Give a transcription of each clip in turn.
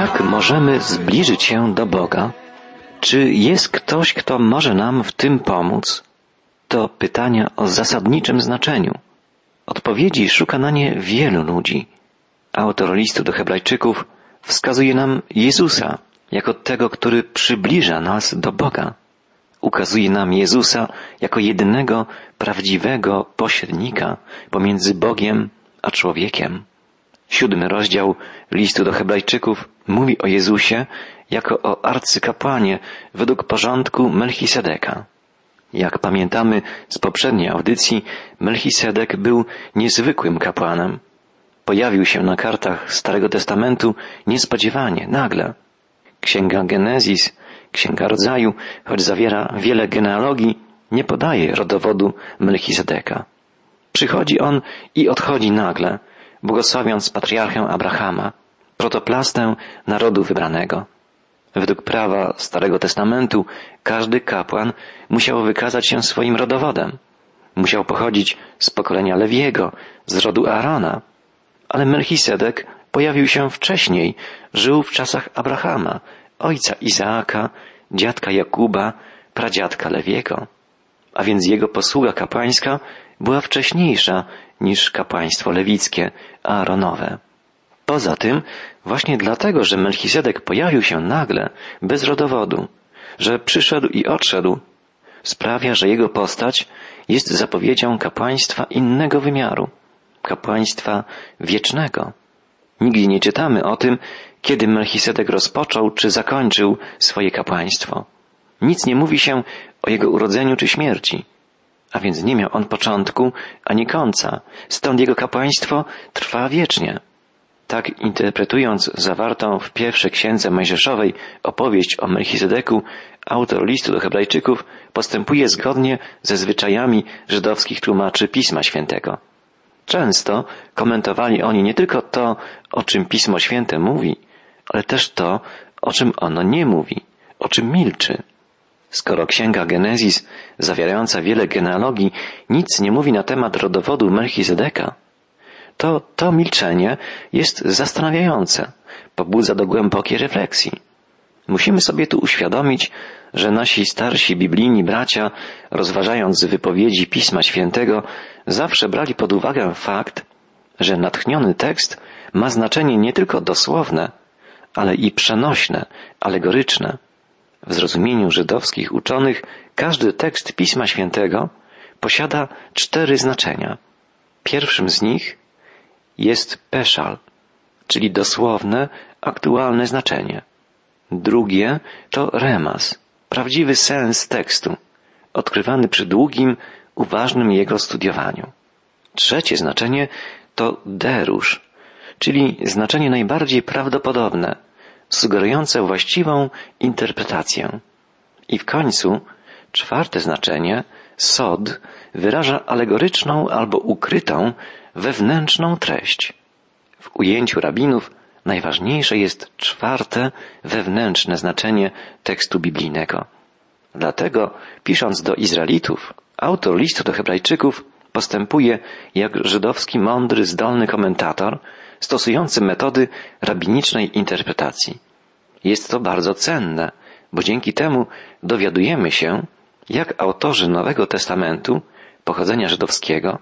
Jak możemy zbliżyć się do Boga? Czy jest ktoś, kto może nam w tym pomóc? To pytania o zasadniczym znaczeniu. Odpowiedzi szuka na nie wielu ludzi. Autor listu do Hebrajczyków wskazuje nam Jezusa jako tego, który przybliża nas do Boga. Ukazuje nam Jezusa jako jedynego prawdziwego pośrednika pomiędzy Bogiem a człowiekiem. Siódmy rozdział listu do Hebrajczyków mówi o Jezusie jako o arcykapłanie według porządku Melchisedeka. Jak pamiętamy z poprzedniej audycji, Melchisedek był niezwykłym kapłanem. Pojawił się na kartach Starego Testamentu niespodziewanie, nagle. Księga Genezis, Księga Rodzaju, choć zawiera wiele genealogii, nie podaje rodowodu Melchisedeka. Przychodzi on i odchodzi nagle, błogosławiąc patriarchę Abrahama, protoplastę narodu wybranego. Według prawa Starego Testamentu każdy kapłan musiał wykazać się swoim rodowodem. Musiał pochodzić z pokolenia Lewiego, z rodu Aarona. Ale Melchisedek pojawił się wcześniej, żył w czasach Abrahama, ojca Izaaka, dziadka Jakuba, pradziadka Lewiego. A więc jego posługa kapłańska była wcześniejsza niż kapłaństwo lewickie, Aaronowe. Poza tym, właśnie dlatego, że Melchisedek pojawił się nagle, bez rodowodu, że przyszedł i odszedł, sprawia, że jego postać jest zapowiedzią kapłaństwa innego wymiaru, kapłaństwa wiecznego. Nigdzie nie czytamy o tym, kiedy Melchisedek rozpoczął czy zakończył swoje kapłaństwo. Nic nie mówi się o jego urodzeniu czy śmierci. A więc nie miał on początku ani końca, stąd jego kapłaństwo trwa wiecznie. Tak interpretując zawartą w pierwszej księdze Mojżeszowej opowieść o Melchizedeku, autor listu do Hebrajczyków postępuje zgodnie ze zwyczajami żydowskich tłumaczy Pisma Świętego. Często komentowali oni nie tylko to, o czym Pismo Święte mówi, ale też to, o czym ono nie mówi, o czym milczy. Skoro księga Genezis, zawierająca wiele genealogii, nic nie mówi na temat rodowodu Melchizedeka, to to milczenie jest zastanawiające, pobudza do głębokiej refleksji. Musimy sobie tu uświadomić, że nasi starsi biblijni bracia, rozważając wypowiedzi Pisma Świętego, zawsze brali pod uwagę fakt, że natchniony tekst ma znaczenie nie tylko dosłowne, ale i przenośne, alegoryczne. W zrozumieniu żydowskich uczonych każdy tekst Pisma Świętego posiada cztery znaczenia. Pierwszym z nich jest peszal, czyli dosłowne, aktualne znaczenie. Drugie to remas, prawdziwy sens tekstu, odkrywany przy długim, uważnym jego studiowaniu. Trzecie znaczenie to derusz, czyli znaczenie najbardziej prawdopodobne, sugerujące właściwą interpretację. I w końcu czwarte znaczenie, sod, wyraża alegoryczną albo ukrytą wewnętrzną treść. W ujęciu rabinów najważniejsze jest czwarte, wewnętrzne znaczenie tekstu biblijnego. Dlatego, pisząc do Izraelitów, autor listu do Hebrajczyków postępuje jak żydowski mądry, zdolny komentator, stosujący metody rabinicznej interpretacji. Jest to bardzo cenne, bo dzięki temu dowiadujemy się, jak autorzy Nowego Testamentu, pochodzenia żydowskiego,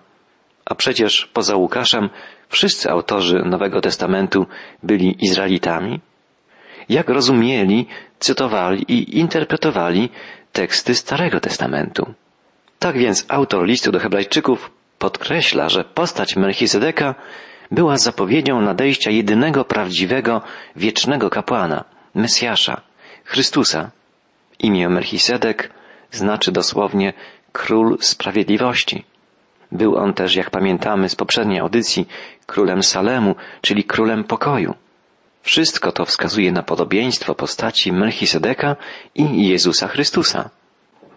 a przecież poza Łukaszem wszyscy autorzy Nowego Testamentu byli Izraelitami, jak rozumieli, cytowali i interpretowali teksty Starego Testamentu. Tak więc autor listu do Hebrajczyków podkreśla, że postać Melchizedeka była zapowiedzią nadejścia jedynego prawdziwego, wiecznego kapłana, Mesjasza, Chrystusa. Imię Melchizedek znaczy dosłownie król sprawiedliwości. Był on też, jak pamiętamy z poprzedniej audycji, królem Salemu, czyli królem pokoju. Wszystko to wskazuje na podobieństwo postaci Melchisedeka i Jezusa Chrystusa.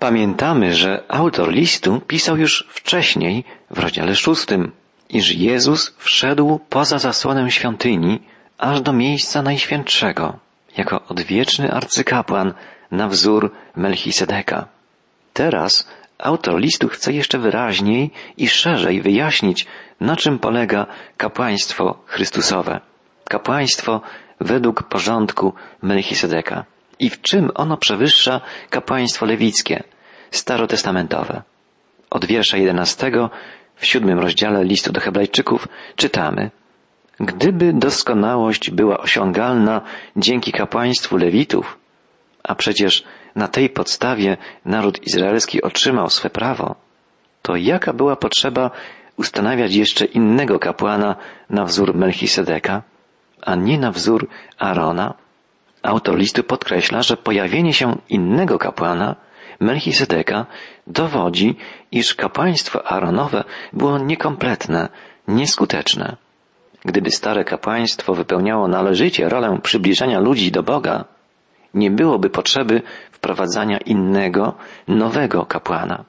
Pamiętamy, że autor listu pisał już wcześniej, w rozdziale szóstym, iż Jezus wszedł poza zasłonę świątyni, aż do miejsca najświętszego, jako odwieczny arcykapłan na wzór Melchisedeka. Teraz autor listu chce jeszcze wyraźniej i szerzej wyjaśnić, na czym polega kapłaństwo Chrystusowe. Kapłaństwo według porządku Melchisedeka i w czym ono przewyższa kapłaństwo lewickie, starotestamentowe. Od wiersza jedenastego w siódmym rozdziale listu do Hebrajczyków czytamy Gdyby doskonałość była osiągalna dzięki kapłaństwu Lewitów, a przecież na tej podstawie naród izraelski otrzymał swe prawo, to jaka była potrzeba ustanawiać jeszcze innego kapłana na wzór Melchisedeka, a nie na wzór Arona? Autor listu podkreśla, że pojawienie się innego kapłana, Melchisedeka, dowodzi, iż kapłaństwo Aaronowe było niekompletne, nieskuteczne. Gdyby stare kapłaństwo wypełniało należycie rolę przybliżania ludzi do Boga, nie byłoby potrzeby wprowadzania innego, nowego kapłana.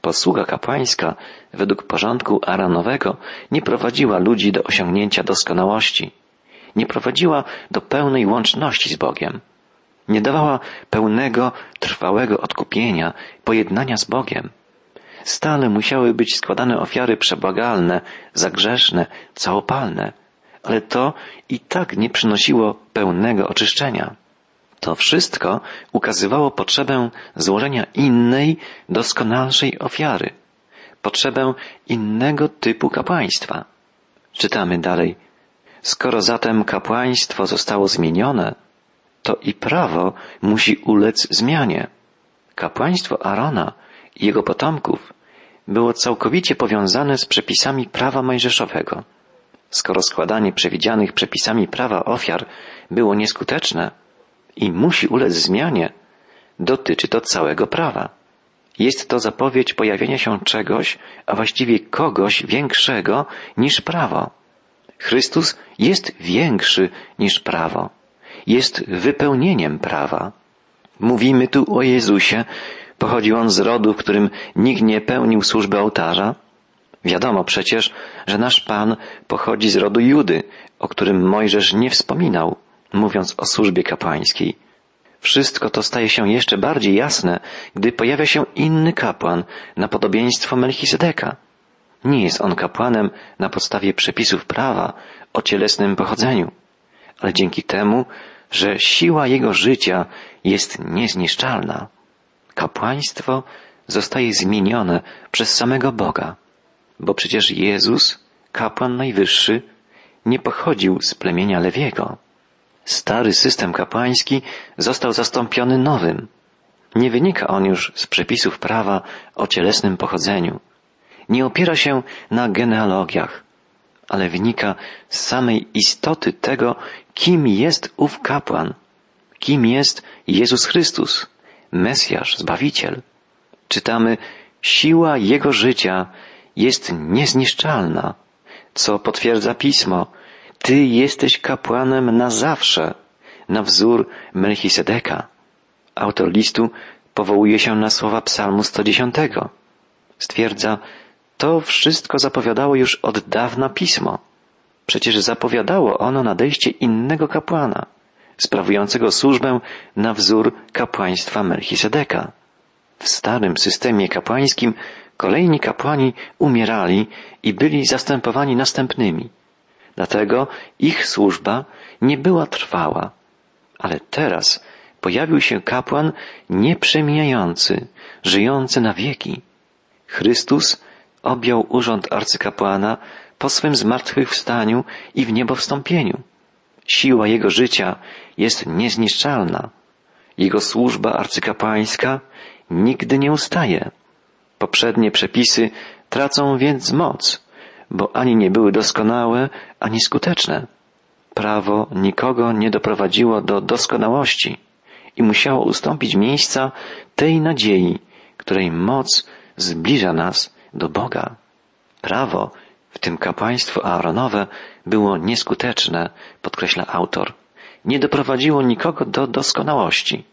Posługa kapłańska według porządku Aaronowego nie prowadziła ludzi do osiągnięcia doskonałości, nie prowadziła do pełnej łączności z Bogiem, nie dawała pełnego, trwałego odkupienia, pojednania z Bogiem. Stale musiały być składane ofiary przebłagalne, zagrzeszne, całopalne, ale to i tak nie przynosiło pełnego oczyszczenia. To wszystko ukazywało potrzebę złożenia innej, doskonalszej ofiary, potrzebę innego typu kapłaństwa. Czytamy dalej. Skoro zatem kapłaństwo zostało zmienione, to i prawo musi ulec zmianie. Kapłaństwo Arona i jego potomków było całkowicie powiązane z przepisami prawa mojżeszowego. Skoro składanie przewidzianych przepisami prawa ofiar było nieskuteczne, i musi ulec zmianie, dotyczy to całego prawa. Jest to zapowiedź pojawienia się czegoś, a właściwie kogoś większego niż prawo. Chrystus jest większy niż prawo. Jest wypełnieniem prawa. Mówimy tu o Jezusie. Pochodził on z rodu, w którym nikt nie pełnił służby ołtarza. Wiadomo przecież, że nasz Pan pochodzi z rodu Judy, o którym Mojżesz nie wspominał mówiąc o służbie kapłańskiej. Wszystko to staje się jeszcze bardziej jasne, gdy pojawia się inny kapłan na podobieństwo Melchisedeka. Nie jest on kapłanem na podstawie przepisów prawa o cielesnym pochodzeniu, ale dzięki temu, że siła jego życia jest niezniszczalna. Kapłaństwo zostaje zmienione przez samego Boga, bo przecież Jezus, kapłan najwyższy, nie pochodził z plemienia Lewiego. Stary system kapłański został zastąpiony nowym. Nie wynika on już z przepisów prawa o cielesnym pochodzeniu. Nie opiera się na genealogiach, ale wynika z samej istoty tego, kim jest ów kapłan, kim jest Jezus Chrystus, Mesjasz, Zbawiciel. Czytamy, siła Jego życia jest niezniszczalna, co potwierdza Pismo, ty jesteś kapłanem na zawsze, na wzór Melchisedeka. Autor listu powołuje się na słowa psalmu 110. Stwierdza, to wszystko zapowiadało już od dawna pismo. Przecież zapowiadało ono nadejście innego kapłana, sprawującego służbę na wzór kapłaństwa Melchisedeka. W starym systemie kapłańskim kolejni kapłani umierali i byli zastępowani następnymi. Dlatego ich służba nie była trwała. Ale teraz pojawił się kapłan nieprzemijający, żyjący na wieki. Chrystus objął urząd arcykapłana po swym zmartwychwstaniu i w niebo wstąpieniu. Siła jego życia jest niezniszczalna. Jego służba arcykapłańska nigdy nie ustaje. Poprzednie przepisy tracą więc moc, bo ani nie były doskonałe, ani skuteczne. Prawo nikogo nie doprowadziło do doskonałości i musiało ustąpić miejsca tej nadziei, której moc zbliża nas do Boga. Prawo, w tym kapłaństwo Aaronowe, było nieskuteczne, podkreśla autor. Nie doprowadziło nikogo do doskonałości.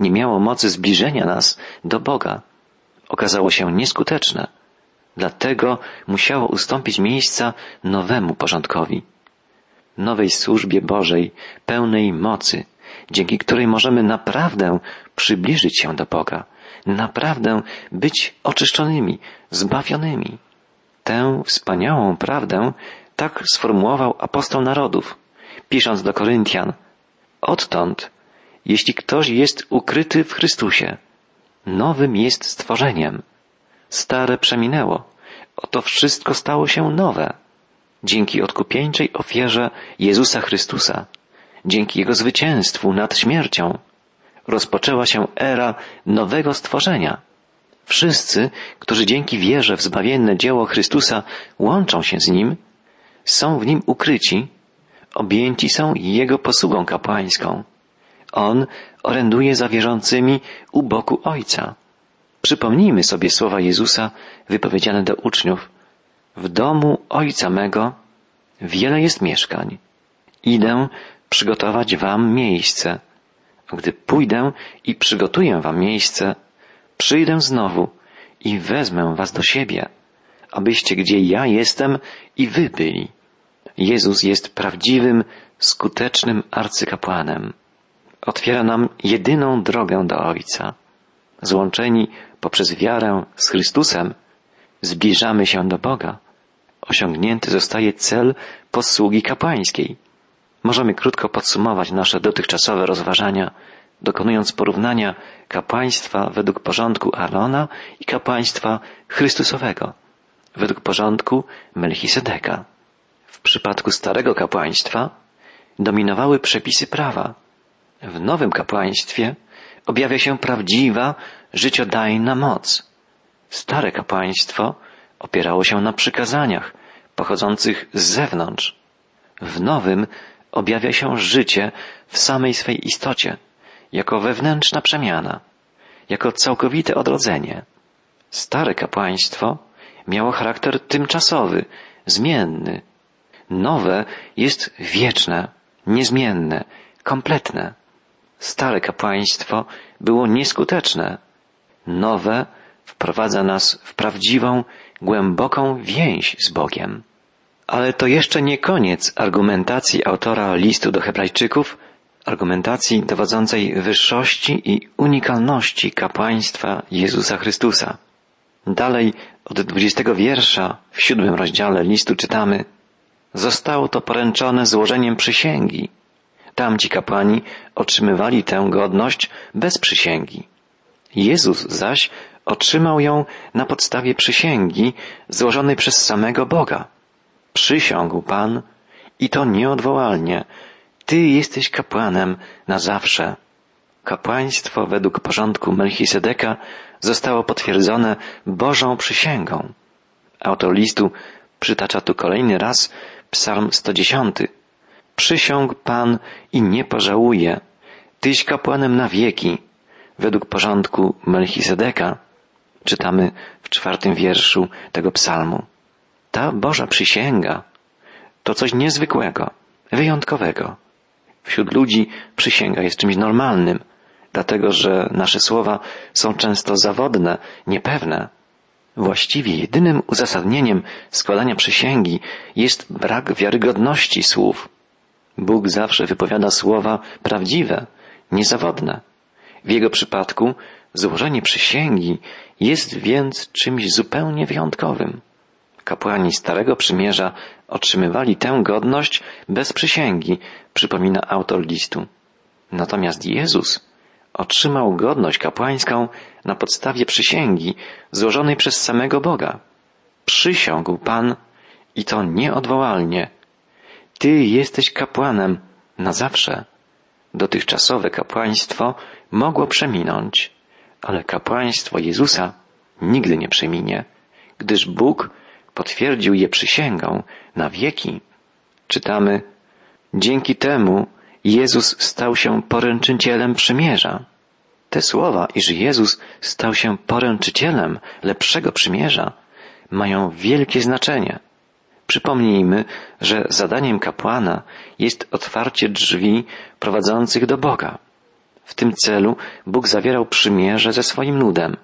Nie miało mocy zbliżenia nas do Boga. Okazało się nieskuteczne Dlatego musiało ustąpić miejsca nowemu porządkowi, nowej służbie Bożej, pełnej mocy, dzięki której możemy naprawdę przybliżyć się do Boga, naprawdę być oczyszczonymi, zbawionymi. Tę wspaniałą prawdę tak sformułował apostoł narodów, pisząc do Koryntian, odtąd, jeśli ktoś jest ukryty w Chrystusie, nowym jest stworzeniem. Stare przeminęło, oto wszystko stało się nowe. Dzięki odkupieńczej ofierze Jezusa Chrystusa, dzięki Jego zwycięstwu nad śmiercią, rozpoczęła się era nowego stworzenia. Wszyscy, którzy dzięki wierze w zbawienne dzieło Chrystusa łączą się z Nim, są w Nim ukryci, objęci są Jego posługą kapłańską. On oręduje za wierzącymi u boku Ojca. Przypomnijmy sobie słowa Jezusa wypowiedziane do uczniów. W domu Ojca mego wiele jest mieszkań. Idę przygotować wam miejsce. Gdy pójdę i przygotuję wam miejsce, przyjdę znowu i wezmę was do siebie, abyście gdzie ja jestem i wy byli. Jezus jest prawdziwym, skutecznym arcykapłanem. Otwiera nam jedyną drogę do Ojca. Złączeni poprzez wiarę z Chrystusem, zbliżamy się do Boga. Osiągnięty zostaje cel posługi kapłańskiej. Możemy krótko podsumować nasze dotychczasowe rozważania, dokonując porównania kapłaństwa według porządku Arona i kapłaństwa Chrystusowego, według porządku Melchisedeka. W przypadku starego kapłaństwa dominowały przepisy prawa. W nowym kapłaństwie objawia się prawdziwa, życiodajna moc. Stare kapłaństwo opierało się na przykazaniach pochodzących z zewnątrz. W nowym objawia się życie w samej swej istocie, jako wewnętrzna przemiana, jako całkowite odrodzenie. Stare kapłaństwo miało charakter tymczasowy, zmienny. Nowe jest wieczne, niezmienne, kompletne. Stare kapłaństwo było nieskuteczne. Nowe wprowadza nas w prawdziwą, głęboką więź z Bogiem. Ale to jeszcze nie koniec argumentacji autora listu do Hebrajczyków, argumentacji dowodzącej wyższości i unikalności kapłaństwa Jezusa Chrystusa. Dalej od dwudziestego wiersza w siódmym rozdziale listu czytamy Zostało to poręczone złożeniem przysięgi. Tamci kapłani otrzymywali tę godność bez przysięgi. Jezus zaś otrzymał ją na podstawie przysięgi złożonej przez samego Boga. Przysiągł Pan i to nieodwołalnie. Ty jesteś kapłanem na zawsze. Kapłaństwo według porządku Melchisedeka zostało potwierdzone Bożą przysięgą. Autor listu przytacza tu kolejny raz Psalm 110. Przysiągł Pan i nie pożałuje. Tyś kapłanem na wieki. Według porządku Melchisedeka czytamy w czwartym wierszu tego psalmu. Ta Boża przysięga to coś niezwykłego, wyjątkowego. Wśród ludzi przysięga jest czymś normalnym, dlatego że nasze słowa są często zawodne, niepewne. Właściwie jedynym uzasadnieniem składania przysięgi jest brak wiarygodności słów. Bóg zawsze wypowiada słowa prawdziwe, niezawodne. W jego przypadku złożenie przysięgi jest więc czymś zupełnie wyjątkowym. Kapłani Starego Przymierza otrzymywali tę godność bez przysięgi, przypomina autor listu. Natomiast Jezus otrzymał godność kapłańską na podstawie przysięgi złożonej przez samego Boga. Przysiągł Pan i to nieodwołalnie. Ty jesteś kapłanem na zawsze. Dotychczasowe kapłaństwo mogło przeminąć, ale kapłaństwo Jezusa nigdy nie przeminie, gdyż Bóg potwierdził je przysięgą na wieki. Czytamy, dzięki temu Jezus stał się poręczycielem przymierza. Te słowa, iż Jezus stał się poręczycielem lepszego przymierza, mają wielkie znaczenie. Przypomnijmy, że zadaniem kapłana jest otwarcie drzwi prowadzących do Boga. W tym celu Bóg zawierał przymierze ze swoim ludem.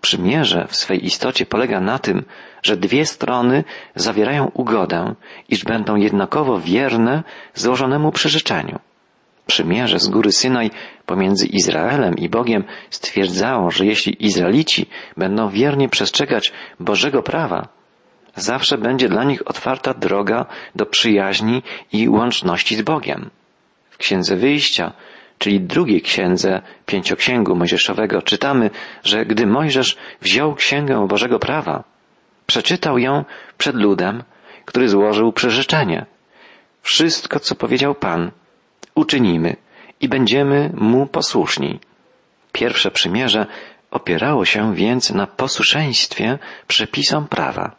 Przymierze w swej istocie polega na tym, że dwie strony zawierają ugodę, iż będą jednakowo wierne złożonemu przyrzeczeniu. Przymierze z góry Synaj pomiędzy Izraelem i Bogiem stwierdzało, że jeśli Izraelici będą wiernie przestrzegać Bożego prawa, zawsze będzie dla nich otwarta droga do przyjaźni i łączności z Bogiem. W Księdze Wyjścia, czyli drugiej księdze pięcioksięgu mojżeszowego, czytamy, że gdy Mojżesz wziął księgę Bożego Prawa, przeczytał ją przed ludem, który złożył przyrzeczenie. Wszystko, co powiedział Pan, uczynimy i będziemy Mu posłuszni. Pierwsze przymierze opierało się więc na posłuszeństwie przepisom prawa.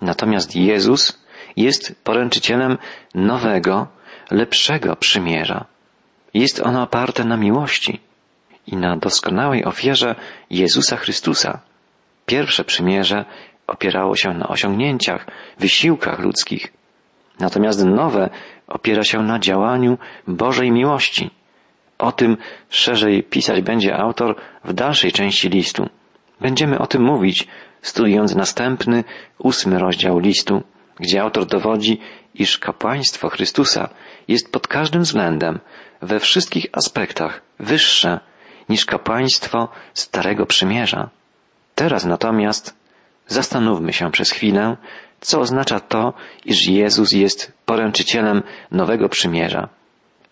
Natomiast Jezus jest poręczycielem nowego, lepszego przymierza. Jest ono oparte na miłości i na doskonałej ofierze Jezusa Chrystusa. Pierwsze przymierze opierało się na osiągnięciach, wysiłkach ludzkich. Natomiast nowe opiera się na działaniu Bożej miłości. O tym szerzej pisać będzie autor w dalszej części listu. Będziemy o tym mówić, studiując następny, ósmy rozdział listu, gdzie autor dowodzi, iż kapłaństwo Chrystusa jest pod każdym względem, we wszystkich aspektach wyższe niż kapłaństwo Starego Przymierza. Teraz natomiast zastanówmy się przez chwilę, co oznacza to, iż Jezus jest poręczycielem Nowego Przymierza.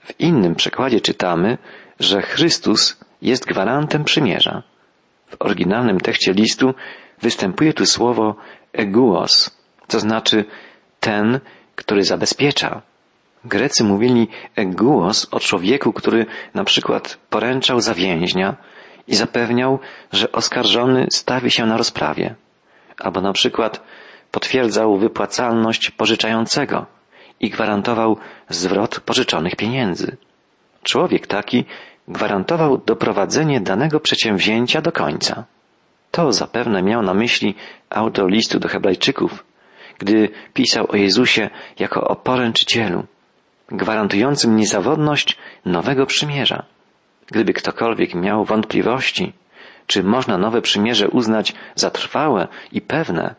W innym przekładzie czytamy, że Chrystus jest gwarantem przymierza. W oryginalnym tekście listu występuje tu słowo eguos, to znaczy ten, który zabezpiecza. Grecy mówili eguos o człowieku, który na przykład poręczał za więźnia i zapewniał, że oskarżony stawi się na rozprawie, albo na przykład potwierdzał wypłacalność pożyczającego i gwarantował zwrot pożyczonych pieniędzy. Człowiek taki gwarantował doprowadzenie danego przedsięwzięcia do końca. To zapewne miał na myśli autor listu do Hebrajczyków, gdy pisał o Jezusie jako o poręczycielu, gwarantującym niezawodność nowego przymierza. Gdyby ktokolwiek miał wątpliwości, czy można nowe przymierze uznać za trwałe i pewne,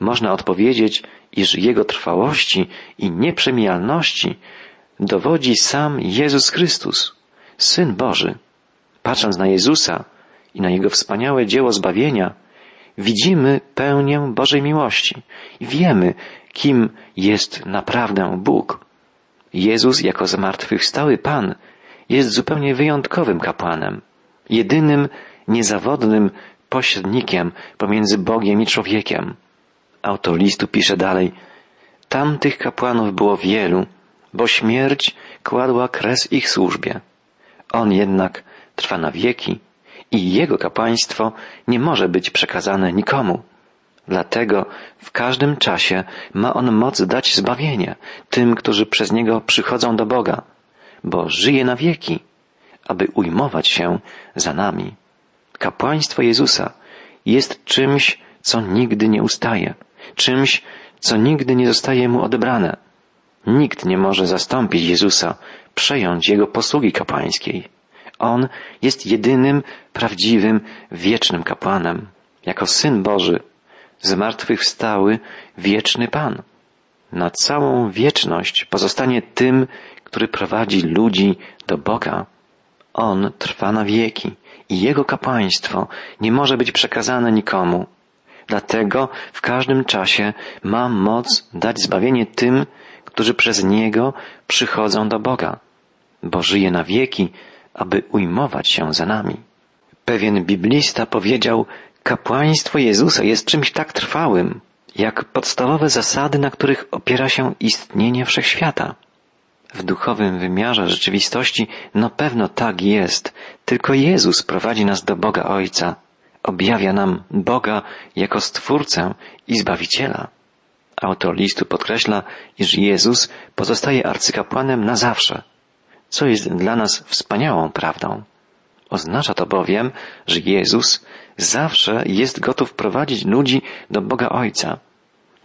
można odpowiedzieć, iż jego trwałości i nieprzemijalności dowodzi sam Jezus Chrystus, Syn Boży. Patrząc na Jezusa i na Jego wspaniałe dzieło zbawienia, widzimy pełnię Bożej miłości i wiemy, kim jest naprawdę Bóg. Jezus jako zmartwychwstały Pan jest zupełnie wyjątkowym kapłanem, jedynym niezawodnym pośrednikiem pomiędzy Bogiem i człowiekiem. Autor listu pisze dalej, tamtych kapłanów było wielu, bo śmierć kładła kres ich służbie. On jednak trwa na wieki i jego kapłaństwo nie może być przekazane nikomu. Dlatego w każdym czasie ma on moc dać zbawienie tym, którzy przez niego przychodzą do Boga, bo żyje na wieki, aby ujmować się za nami. Kapłaństwo Jezusa jest czymś, co nigdy nie ustaje, czymś, co nigdy nie zostaje mu odebrane. Nikt nie może zastąpić Jezusa, przejąć Jego posługi kapłańskiej. On jest jedynym, prawdziwym, wiecznym kapłanem. Jako Syn Boży, zmartwychwstały, wieczny Pan. Na całą wieczność pozostanie tym, który prowadzi ludzi do Boga. On trwa na wieki i Jego kapłaństwo nie może być przekazane nikomu. Dlatego w każdym czasie ma moc dać zbawienie tym, którzy przez Niego przychodzą do Boga, bo żyje na wieki, aby ujmować się za nami. Pewien biblista powiedział, kapłaństwo Jezusa jest czymś tak trwałym, jak podstawowe zasady, na których opiera się istnienie wszechświata. W duchowym wymiarze rzeczywistości no pewno tak jest, tylko Jezus prowadzi nas do Boga Ojca, objawia nam Boga jako Stwórcę i Zbawiciela. Autor listu podkreśla, iż Jezus pozostaje arcykapłanem na zawsze, co jest dla nas wspaniałą prawdą. Oznacza to bowiem, że Jezus zawsze jest gotów prowadzić ludzi do Boga Ojca.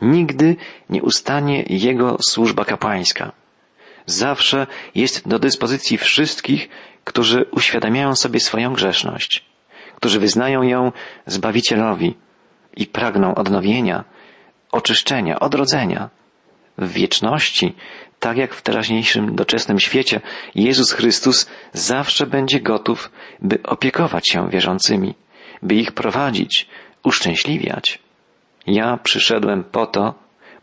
Nigdy nie ustanie Jego służba kapłańska. Zawsze jest do dyspozycji wszystkich, którzy uświadamiają sobie swoją grzeszność, którzy wyznają ją Zbawicielowi i pragną odnowienia, oczyszczenia, odrodzenia. W wieczności, tak jak w teraźniejszym doczesnym świecie, Jezus Chrystus zawsze będzie gotów, by opiekować się wierzącymi, by ich prowadzić, uszczęśliwiać. Ja przyszedłem po to,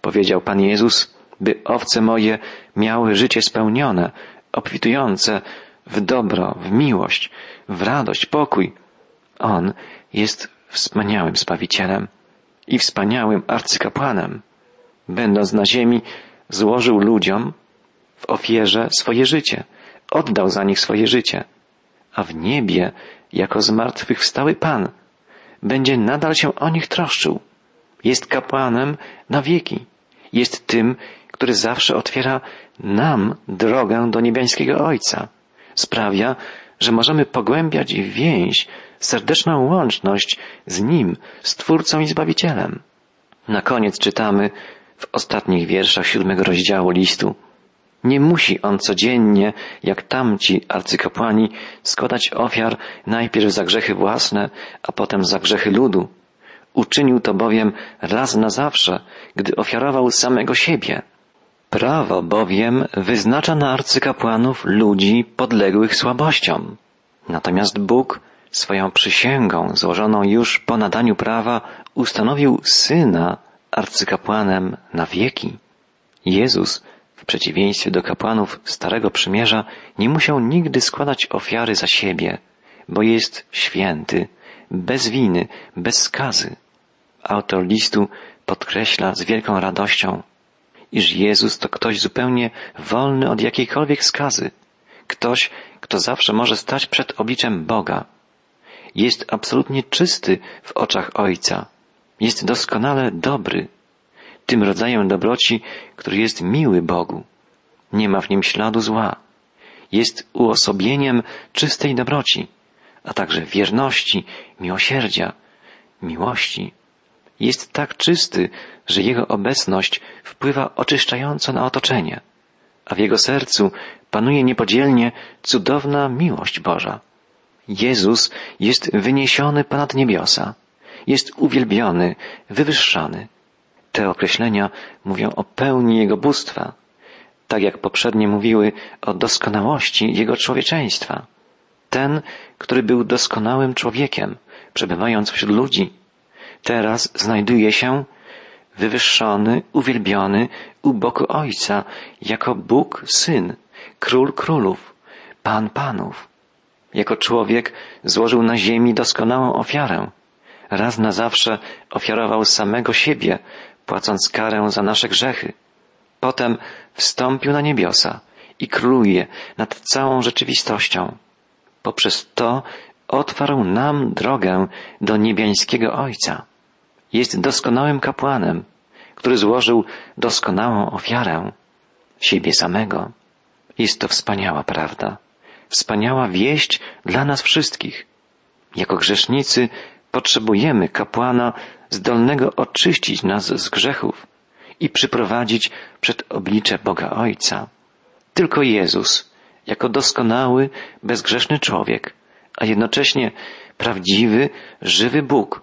powiedział Pan Jezus, by owce moje miały życie spełnione, obfitujące w dobro, w miłość, w radość, pokój. On jest wspaniałym Zbawicielem i wspaniałym arcykapłanem. Będąc na ziemi, złożył ludziom w ofierze swoje życie, oddał za nich swoje życie, a w niebie, jako zmartwychwstały Pan, będzie nadal się o nich troszczył. Jest kapłanem na wieki. Jest tym, który zawsze otwiera nam drogę do niebiańskiego Ojca. Sprawia, że możemy pogłębiać więź, serdeczną łączność z Nim, Stwórcą i Zbawicielem. Na koniec czytamy w ostatnich wierszach siódmego rozdziału listu. Nie musi on codziennie, jak tamci arcykapłani, składać ofiar najpierw za grzechy własne, a potem za grzechy ludu. Uczynił to bowiem raz na zawsze, gdy ofiarował samego siebie. Prawo bowiem wyznacza na arcykapłanów ludzi podległych słabościom. Natomiast Bóg swoją przysięgą złożoną już po nadaniu prawa ustanowił Syna arcykapłanem na wieki. Jezus, w przeciwieństwie do kapłanów Starego Przymierza, nie musiał nigdy składać ofiary za siebie, bo jest święty, bez winy, bez skazy. Autor listu podkreśla z wielką radością, iż Jezus to ktoś zupełnie wolny od jakiejkolwiek skazy, ktoś, kto zawsze może stać przed obliczem Boga. Jest absolutnie czysty w oczach Ojca. Jest doskonale dobry. Tym rodzajem dobroci, który jest miły Bogu. Nie ma w nim śladu zła. Jest uosobieniem czystej dobroci, a także wierności, miłosierdzia, miłości. Jest tak czysty, że jego obecność wpływa oczyszczająco na otoczenie, a w jego sercu panuje niepodzielnie cudowna miłość Boża. Jezus jest wyniesiony ponad niebiosa, jest uwielbiony, wywyższany. Te określenia mówią o pełni Jego bóstwa, tak jak poprzednie mówiły o doskonałości Jego człowieczeństwa. Ten, który był doskonałym człowiekiem, przebywając wśród ludzi, teraz znajduje się wywyższony, uwielbiony u boku Ojca, jako Bóg Syn, Król Królów, Pan Panów. Jako człowiek złożył na ziemi doskonałą ofiarę. Raz na zawsze ofiarował samego siebie, płacąc karę za nasze grzechy. Potem wstąpił na niebiosa i króluje nad całą rzeczywistością. Poprzez to otwarł nam drogę do niebiańskiego Ojca. Jest doskonałym kapłanem, który złożył doskonałą ofiarę siebie samego. Jest to wspaniała prawda, wspaniała wieść dla nas wszystkich. Jako grzesznicy potrzebujemy kapłana zdolnego oczyścić nas z grzechów i przyprowadzić przed oblicze Boga Ojca. Tylko Jezus, jako doskonały, bezgrzeszny człowiek, a jednocześnie prawdziwy, żywy Bóg,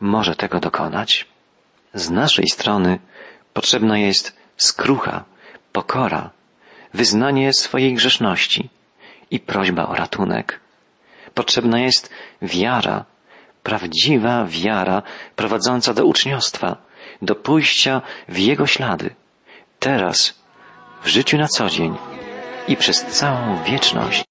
może tego dokonać. Z naszej strony potrzebna jest skrucha, pokora, wyznanie swojej grzeszności i prośba o ratunek. Potrzebna jest wiara, prawdziwa wiara prowadząca do uczniostwa, do pójścia w Jego ślady, teraz, w życiu na co dzień i przez całą wieczność.